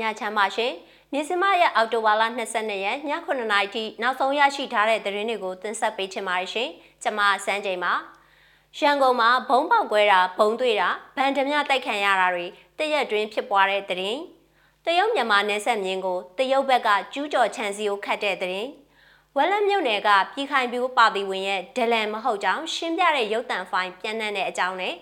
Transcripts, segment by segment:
ညချမ်းပါရှင်မြစမရဲ့အော်တိုဘာလ22ရက်ည9:00နာရီထိနောက်ဆုံးရရှိထားတဲ့သတင်းတွေကိုတင်ဆက်ပေးချင်ပါတယ်ရှင်ကျွန်မစန်းချိန်ပါရန်ကုန်မှာဘုံပေါက်ကွဲတာဘုံတွေ့တာဗန်ဓမြတိုက်ခံရတာတွေတရက်တွင်ဖြစ်ပွားတဲ့သတင်းတရုတ်မြန်မာနယ်စပ်မြင်းကိုတရုတ်ဘက်ကကျူးကျော်ခြံစည်းကိုခတ်တဲ့သတင်းဝက်လက်မြို့နယ်ကပြည်ခိုင်ပြူပါတီဝင်ရဲ့ဒလန်မဟုတ်ကြောင်းရှင်းပြတဲ့ရုပ်တံဖိုင်ပြန်နှံ့တဲ့အကြောင်းနဲ့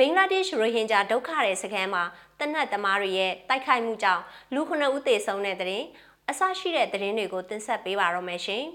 ဘင်္ဂလားဒေ့ရှ်ရိုဟင်ဂျာဒုက္ခတဲ့စခန်းမှာတနတ်သမားတွေရဲ့တိုက်ခိုက်မှုကြောင့်လူခုနှစ်ဦးသေဆုံးတဲ့တဲ့အဆရှိတဲ့သတင်းတွေကိုတင်ဆက်ပေးပါရမယ်ရှင်။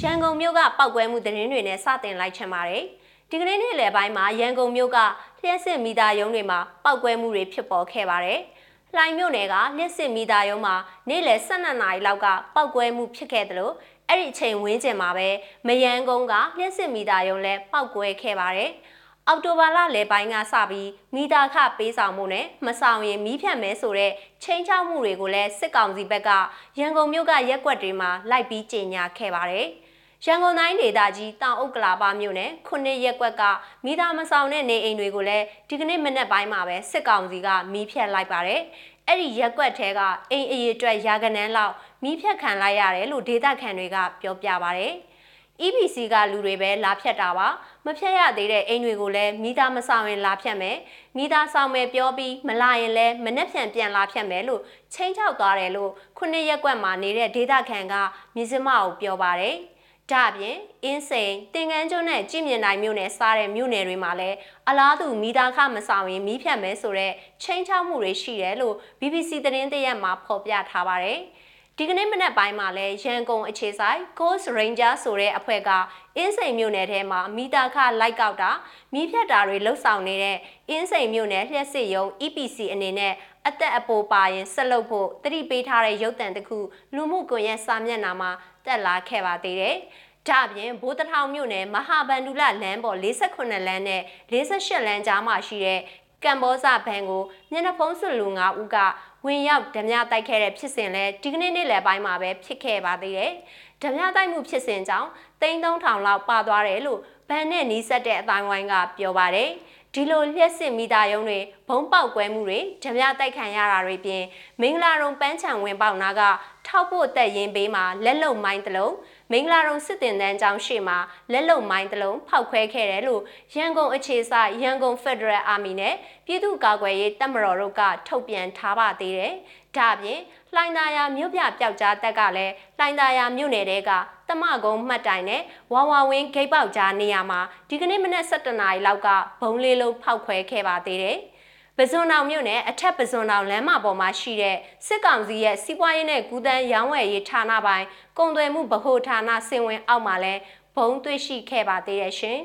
ရန်ကုန်မြို့ကပောက်ကွဲမှုသတင်းတွေနဲ့စတင်လိုက်ချင်ပါတယ်။ဒီကနေ့နေ့လယ်ပိုင်းမှာရန်ကုန်မြို့ကလျှက်စစ်မီတာရုံးတွေမှာပောက်ကွဲမှုတွေဖြစ်ပေါ်ခဲ့ပါတယ်။လှိုင်မြို့နယ်ကလျှက်စစ်မီတာရုံးမှာနေ့လယ်12နာရီလောက်ကပောက်ကွဲမှုဖြစ်ခဲ့တယ်လို့အဲ့ဒီအချိန်ဝန်းကျင်မှာပဲမယန်းကုန်းကလျှက်စစ်မီတာရုံးလည်းပောက်ကွဲခဲ့ပါတယ်။ အောက်တိုဘာလလယ်ပိုင်းကစပြီးမိသားခပေးဆောင်မှုနဲ့မဆောင်ရင်မီးဖြတ်မဲဆိုတဲ့ချင်းချောက်မှုတွေကိုလည်းစစ်ကောင်စီဘက်ကရန်ကုန်မြို့ကရက်ကွက်တွေမှာလိုက်ပြီးကြေညာခဲ့ပါတယ်။ရန်ကုန်တိုင်းဒေသကြီးတောင်အုပ်ကလာပါမြို့နယ်ခုနှစ်ရက်ကွက်ကမိသားမဆောင်တဲ့နေအိမ်တွေကိုလည်းဒီကနေ့မနက်ပိုင်းမှာပဲစစ်ကောင်စီကမီးဖြတ်လိုက်ပါတယ်။အဲ့ဒီရက်ကွက်ထဲကအိမ်အရေးအတွက်ရာကနန်းလောက်မီးဖြတ်ခံလိုက်ရတယ်လို့ဒေသခံတွေကပြောပြပါတယ်။ EBC ကလူတွေပဲလာဖြတ်တာပါမဖြတ်ရသေးတဲ့အိမ်တွေကိုလည်းမိသားမဆောင်ရင်လာဖြတ်မယ်မိသားဆောင်မယ်ပြောပြီးမလာရင်လည်းမနှက်ဖြန်ပြန်လာဖြတ်မယ်လို့ချင်းချောက်သွားတယ်လို့ခုနှစ်ရက်ကွက်မှာနေတဲ့ဒေတာခန်ကမြစမကိုပြောပါတယ်ဒါအပြင်အင်းစိန်တင်ကန်းကျွန်းနဲ့ကြည်မြင်တိုင်းမြို့နယ်စားတဲ့မြို့နယ်တွေမှာလည်းအလားတူမိသားခမဆောင်ရင်မီးဖြတ်မယ်ဆိုတော့ချင်းချောက်မှုတွေရှိတယ်လို့ BBC သတင်းတရက်မှာဖော်ပြထားပါတယ်။ ဒီကနေ့မနက်ပိုင်းမှာလဲရန်ကုန်အခြေဆိုင် Coast Ranger ဆိုတဲ့အဖွဲ့ကအင်းစိန်မြို့နယ်ထဲမှာမိသားခလိုက်ကောက်တာမိဖြတ်တာတွေလှုပ်ဆောင်နေတဲ့အင်းစိန်မြို့နယ်လျှက်စစ်ရုံ EPC အနေနဲ့အသက်အပိုပါရင်ဆက်လုပ်ဖို့တတိပေးထားတဲ့ရုပ်တံတစ်ခုလူမှုကွန်ရက်စာမျက်နှာမှာတက်လာခဲ့ပါသေးတယ်။ဒါပြင်ဘိုးတထောင်မြို့နယ်မဟာဗန္ဓုလလမ်းပေါ်48လမ်းနဲ့48လမ်းကြားမှာရှိတဲ့ ကမ်ဘောဇဘန်ကိုမျက်နှာဖုံးစွလူ9ဦးကဝင်ရောက်ဓမြတိုက်ခဲ့တဲ့ဖြစ်စဉ်လဲဒီကနေ့နေ့လယ်ပိုင်းမှာပဲဖြစ်ခဲ့ပါသေးတယ်။ဓမြတိုက်မှုဖြစ်စဉ်ကြောင့်တိန်း3000လောက်ပါသွားတယ်လို့ဗန်နဲ့နီးစပ်တဲ့အတိုင်းဝိုင်းကပြောပါတယ်။ဒီလိုလျှက်စစ်မိသားရုံးတွေဘုံပေါက်ကွဲမှုတွေဓမြတိုက်ခံရတာတွေပြင်မင်္ဂလာရုံပန်းချံဝင်ပေါက်နာကထောက်ဖို့တက်ရင်ပေးမှာလက်လုံမိုင်းတလုံး မင်္ဂလာရုံစစ်တင်တန်းကျောင်းရှေ့မှာလက်လုံမိုင်းတလုံးဖောက်ခွဲခဲ့တယ်လို့ရန်ကုန်အခြေစိုက်ရန်ကုန် Federal Army နဲ့ပြည်သူ့ကာကွယ်ရေးတပ်မတော်တို့ကထုတ်ပြန်ထားပါသေးတယ်။ဒါ့အပြင်လှိုင်သာယာမြို့ပြပျောက်ကြားတက်ကလည်းလှိုင်သာယာမြို့နယ်တဲကတမကုန်းမှတ်တိုင်နဲ့ဝါဝါဝင်းဂိတ်ပေါက်ကြားနေရာမှာဒီကနေ့မနက်7:00နာရီလောက်ကဘုံလေးလုံးဖောက်ခွဲခဲ့ပါသေးတယ်။ ပဇွန်အောင်မြို့နယ်အထက်ပဇွန်အောင်လမ်းမပေါ်မှာရှိတဲ့စစ်ကောင်စီရဲ့စီးပွားရေးနဲ့ကူးသန်းရောင်းဝယ်ရေးဌာနပိုင်းကုန်သွယ်မှုဗဟိုဌာနစင်ဝင်အောက်မှာလဲဘုံတွေ့ရှိခဲ့ပါသေးရဲ့ရှင်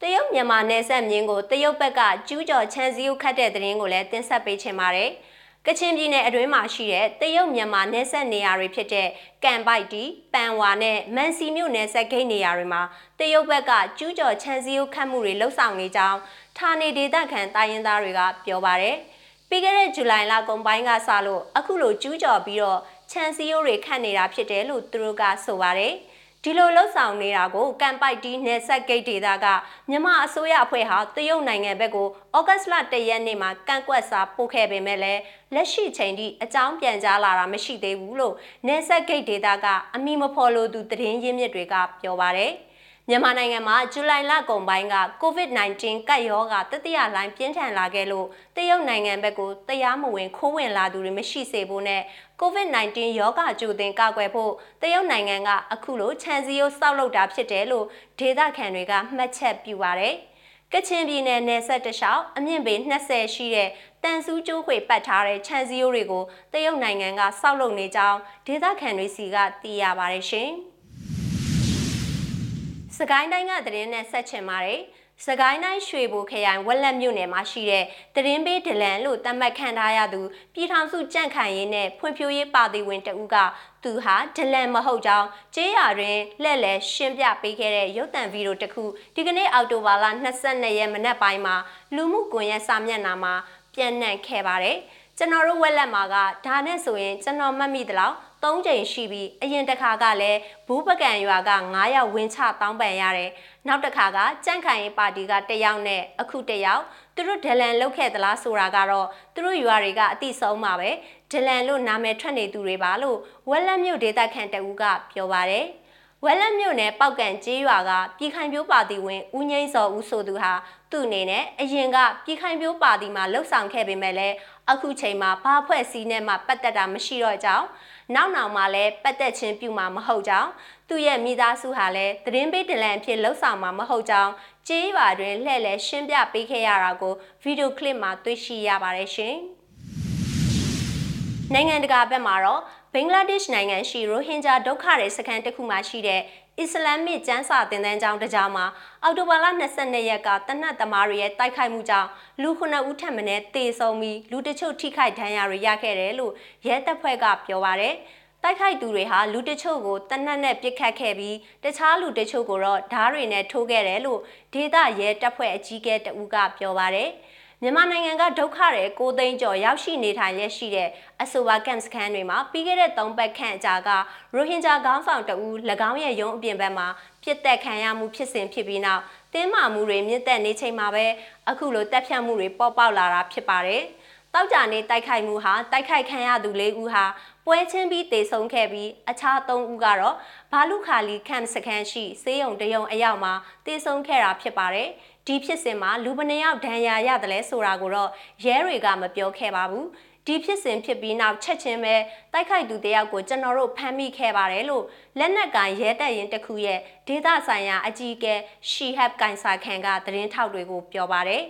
တရုတ်မြန်မာနယ်စပ်မြင်းကိုတရုတ်ဘက်ကကျူးကျော်ချမ်းစည်းဥခတ်တဲ့တဲ့ရင်ကိုလည်းတင်ဆက်ပေးချင်ပါတယ်။ ကချင်ပြည်နယ်အတွင်းမှာရှိတဲ့တရုတ်မြန်မာနယ်စပ်နေရာတွေဖြစ်တဲ့ကံပိုက်တီပန်ဝါနဲ့မန်စီမြို့နယ်စပ်ဂိတ်နေရာတွေမှာတရုတ်ဘက်ကကျူးကျော်ချမ်းစည်းခတ်မှုတွေလှုပ်ဆောင်နေကြောင်းဌာနေဒေသခံတိုင်းရင်းသားတွေကပြောပါတယ်။ပြီးခဲ့တဲ့ဇူလိုင်လကုန်ပိုင်းကစလို့အခုလိုကျူးကျော်ပြီးတော့ချမ်းစည်းရိုးတွေခတ်နေတာဖြစ်တယ်လို့သူတို့ကဆိုပါတယ်။ ဒီလိုလှုပ်ဆောင်နေတာကိုကမ်ပိုက်တီနယ်ဆက်ဂိတ်ဒေသကမြန်မာအစိုးရအဖွဲ့ဟာတရုတ်နိုင်ငံဘက်ကိုဩဂတ်လ၁ရက်နေ့မှာကန့်ကွက်စာပို့ခဲ့ပေမဲ့လည်းလက်ရှိချိန်ထိအကြောင်းပြန်ကြားလာတာမရှိသေးဘူးလို့နယ်ဆက်ဂိတ်ဒေသကအမိမဖော်လို့သူသတင်းရင်းမြစ်တွေကပြောပါတယ်။ မြန်မာနိုင်ငံမှာဇူလိုင်လကုန်ပိုင်းက COVID-19 ကပ်ရောဂါတတိယလိုင်းပြင်းထန်လာခဲ့လို့တရုတ်နိုင်ငံဘက်ကိုတရားမဝင်ခိုးဝင်လာသူတွေမရှိစေဖို့နဲ့ COVID-19 ရောဂါကြိုတင်ကာကွယ်ဖို့တရုတ်နိုင်ငံကအခုလိုခြံစည်းရိုးစောက်လုပ်တာဖြစ်တယ်လို့ဒေသခံတွေကမှတ်ချက်ပြုပါတယ်။ကချင်ပြည်နယ်နယ်ဆက်တလျှောက်အမြင့်ပေ20ရှိတဲ့တန်ဆူးကျိုးခွေပတ်ထားတဲ့ခြံစည်းရိုးတွေကိုတရုတ်နိုင်ငံကစောက်လုပ်နေကြောင်းဒေသခံတွေစီကသိရပါတယ်ရှင်။ စကိုင်းတိုင်းကသတင်းနဲ့ဆက်ချင်ပါတယ်။စကိုင်းတိုင်းရွှေဘိုခရိုင်ဝက်လက်မြို့နယ်မှာရှိတဲ့တရင်ပေးဒလန်လို့သတ်မှတ်ခံထားရသူပြည်ထောင်စုကြန့်ခိုင်ရေးနဲ့ဖွံ့ဖြိုးရေးပါတီဝင်တဦးကသူဟာဒလန်မဟုတ်ကြောင်းကျေးရွာတွင်လက်လဲရှင်းပြပေးခဲ့တဲ့ရုပ်သံဗီဒီယိုတစ်ခုဒီကနေ့အောက်တိုဘာလ22ရက်မနက်ပိုင်းမှာလူမှုကွန်ရက်စာမျက်နှာမှာပြန့်နှံ့ခဲ့ပါတယ်။ ကျွန်တော်တို့ဝက်လက်မှာကဒါနဲ့ဆိုရင်ကျွန်တော်မှတ်မိသလောက်၃ချိန်ရှိပြီးအရင်တစ်ခါကလည်းဘူးပကံရွာက9ယောက်ဝင်းချတောင်းပန်ရတယ်။နောက်တစ်ခါကကြန့်ခိုင်ရေးပါတီက1ယောက်နဲ့အခု1ယောက်သူသူတို့ဒလန်လောက်ခဲ့သလားဆိုတာကတော့သူတို့ရွာတွေကအတိဆုံးပါပဲဒလန်လို့နာမည်ထွက်နေသူတွေပါလို့ဝက်လက်မြို့ဒေသခံတအူးကပြောပါတယ်ဝက်လက်မြို့နယ်ပောက်ကန်ကျေးရွာကပြည်ခိုင်ပြိုးပါတီဝင်ဦးငိမ့်စောဦးဆိုသူဟာသူ့အနေနဲ့အရင်ကပြည်ခိုင်ပြိုးပါတီမှာလှုပ်ဆောင်ခဲ့ပေမဲ့လည်း အခုချိန်မှာဘာဖွဲ့စည်းနဲ့မှပတ်သက်တာမရှိတော့ကြောင်းနောက်နောက်မှာလည်းပတ်သက်ခြင်းပြုမှာမဟုတ်ကြောင်းသူ့ရဲ့မိသားစုဟာလည်းသတင်းပေးဒလန်အဖြစ်လှုပ်ဆောင်မှာမဟုတ်ကြောင်းကျေးရွာတွင်လှည့်လည်ရှင်းပြပေးခဲ့ရတာကိုဗီဒီယိုကလစ်မှာတွေ့ရှိရပါတယ်ရှင်။နိုင်ငံတကာဘက်မှာတော့ ဘင်္ဂလားဒေ့ရှ်နိုင်ငံရှိရိုဟင်ဂျာဒုက္ခတွေစခန်းတစ်ခုမှာရှိတဲ့အစ္စလာမစ်ကျမ်းစာသင်တန်းကျောင်းတစ်ကျောင်းမှာအောက်တိုဘာလ22ရက်ကတနတ်သမားတွေရဲ့တိုက်ခိုက်မှုကြောင့်လူ9ဦးထပ်မံတေဆုံးပြီးလူတချို့ထိခိုက်ဒဏ်ရာတွေရခဲ့တယ်လို့ရဲတပ်ဖွဲ့ကပြောပါရယ်တိုက်ခိုက်သူတွေဟာလူတချို့ကိုတနတ်နဲ့ပစ်ခတ်ခဲ့ပြီးတခြားလူတချို့ကိုတော့ဓားတွေနဲ့ထိုးခဲ့တယ်လို့ဒေသရဲတပ်ဖွဲ့အကြီးအကဲတဦးကပြောပါရယ် မြန်မာနိုင်ငံကဒုက္ခတွေကိုသိန်းကျော်ရောက်ရှိနေထိုင်ရရှိတဲ့အဆိုပါကမ်စခန်းတွေမှာပြီးခဲ့တဲ့၃ပတ်ခန့်အကြာကရိုဟင်ဂျာခေါင်းဆောင်တဦး၎င်းရဲ့ရုံးအပြင်ဘက်မှာပြစ်တက်ခံရမှုဖြစ်စဉ်ဖြစ်ပြီးနောက်တင်းမာမှုတွေမြင့်တက်နေချိန်မှာပဲအခုလိုတက်ဖြတ်မှုတွေပေါ်ပေါက်လာတာဖြစ်ပါတယ်။တောက်ကြနေတိုက်ခိုက်မှုဟာတိုက်ခိုက်ခံရသူ၄ဦးဟာပွဲချင်းပြီးတေဆုံးခဲ့ပြီးအခြား၃ဦးကတော့ဘာလူခါလီခမ်စခန်းရှိစေးရုံတရုံအရောက်မှာတေဆုံးခဲ့တာဖြစ်ပါတယ်။ ဒီဖြစ်စဉ်မှာလူပနေယောက်ဒဏ်ရာရတယ်လဲဆိုတာကိုတော့ရဲတွေကမပြောခဲ့ပါဘူး။ဒီဖြစ်စဉ်ဖြစ်ပြီးနောက်ချက်ချင်းပဲတိုက်ခိုက်သူတယောက်ကိုကျွန်တော်တို့ဖမ်းမိခဲ့ပါတယ်လို့လက်နက်ကန်ရဲတပ်ရင်တစ်ခုရဲ့ဒေသဆိုင်ရာအကြီးအကဲရှီဟပ်ကန်ဆာခန်ကသတင်းထောက်တွေကိုပြောပါတယ်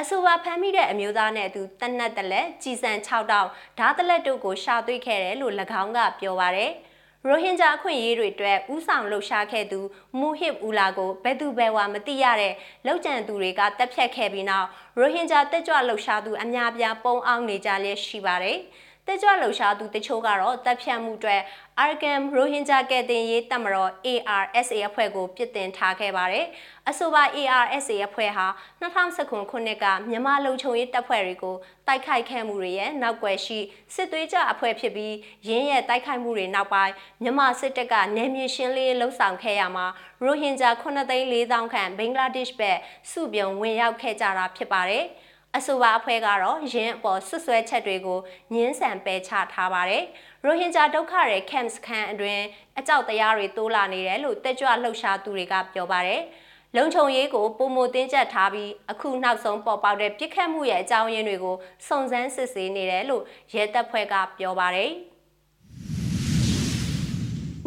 အဆိုပါဖမ်းမိတဲ့အမျိုးသားနဲ့အတူတနက်တလက်ကြီးစံ6တောက်ဓာတ်တလက်တို့ကိုရှာတွေ့ခဲ့တယ်လို့၎င်းကပြောပါတယ်။ ရိုဟင်ဂျာအခွင့်အရေးတွေအတွက်ဥဆောင်လှုပ်ရှားခဲ့သူမူဟစ်ဦးလာကိုဘယ်သူဘယ်ဝါမသိရတဲ့လောက်ကျန်သူတွေကတက်ဖြတ်ခဲ့ပြီးနောက်ရိုဟင်ဂျာတက်ကြွလှုပ်ရှားသူအများပြားပုံအောင်နေကြလျက်ရှိပါတယ်။ တက်ကြွလှုပ်ရှားသူတချို့ကတော့တပ်ဖြတ်မှုအတွက် Arkham Rohingya ကဲတင်ရေးတပ်မတော် ARSA အဖွဲ့ကိုပြစ်တင်ထားခဲ့ပါတယ်။အဆိုပါ ARSA အဖွဲ့ဟာ2019ခုနှစ်ကမြန်မာလုံခြုံရေးတပ်ဖွဲ့တွေကိုတိုက်ခိုက်ခဲ့မှုတွေရဲ့နောက်ွယ်ရှိစစ်သွေးကြအဖွဲ့ဖြစ်ပြီးရင်းရဲ့တိုက်ခိုက်မှုတွေနောက်ပိုင်းမြန်မာစစ်တပ်ကနေမြေရှင်းလင်းလှုပ်ဆောင်ခဲ့ရမှာရိုဟင်ဂျာ9,400ခန့်ဘင်္ဂလားဒေ့ရှ်ဘက်စုပြုံဝင်ရောက်ခဲ့ကြတာဖြစ်ပါတယ်။ အဆိုပါအဖွဲ့ကတော့ရင်းအပေါ်ဆွဆွဲချက်တွေကိုညှင်းဆန်ပယ်ချထားပါတယ်။ရိုဟင်ဂျာဒုက္ခတွေ camps ခန်းအတွင်းအကြောက်တရားတွေတိုးလာနေတယ်လို့တက်ကြွလှုပ်ရှားသူတွေကပြောပါတယ်။လုံခြုံရေးကိုပုံမတင်းကျပ်ထားပြီးအခုနောက်ဆုံးပေါ်ပေါက်တဲ့ပြစ်ခတ်မှုရဲ့အကြောင်းရင်းတွေကိုစုံစမ်းစစ်ဆေးနေတယ်လို့ရဲတပ်ဖွဲ့ကပြောပါတယ်။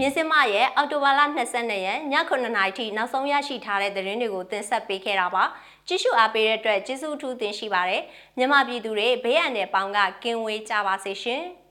မြင်းစမရဲ့အော်တိုဘာလ22ရက်ည9:00နာရီထိနောက်ဆုံးရရှိထားတဲ့သတင်းတွေကိုတင်ဆက်ပေးခဲ့တာပါ ကြည့်ရှုအားပေးတဲ့အတွက်ကျေးဇူးအထူးတင်ရှိပါတယ်မြန်မာပြည်သူတွေဘေးအန္တရာယ်ပေါင်းကကင်းဝေးကြပါစေရှင်။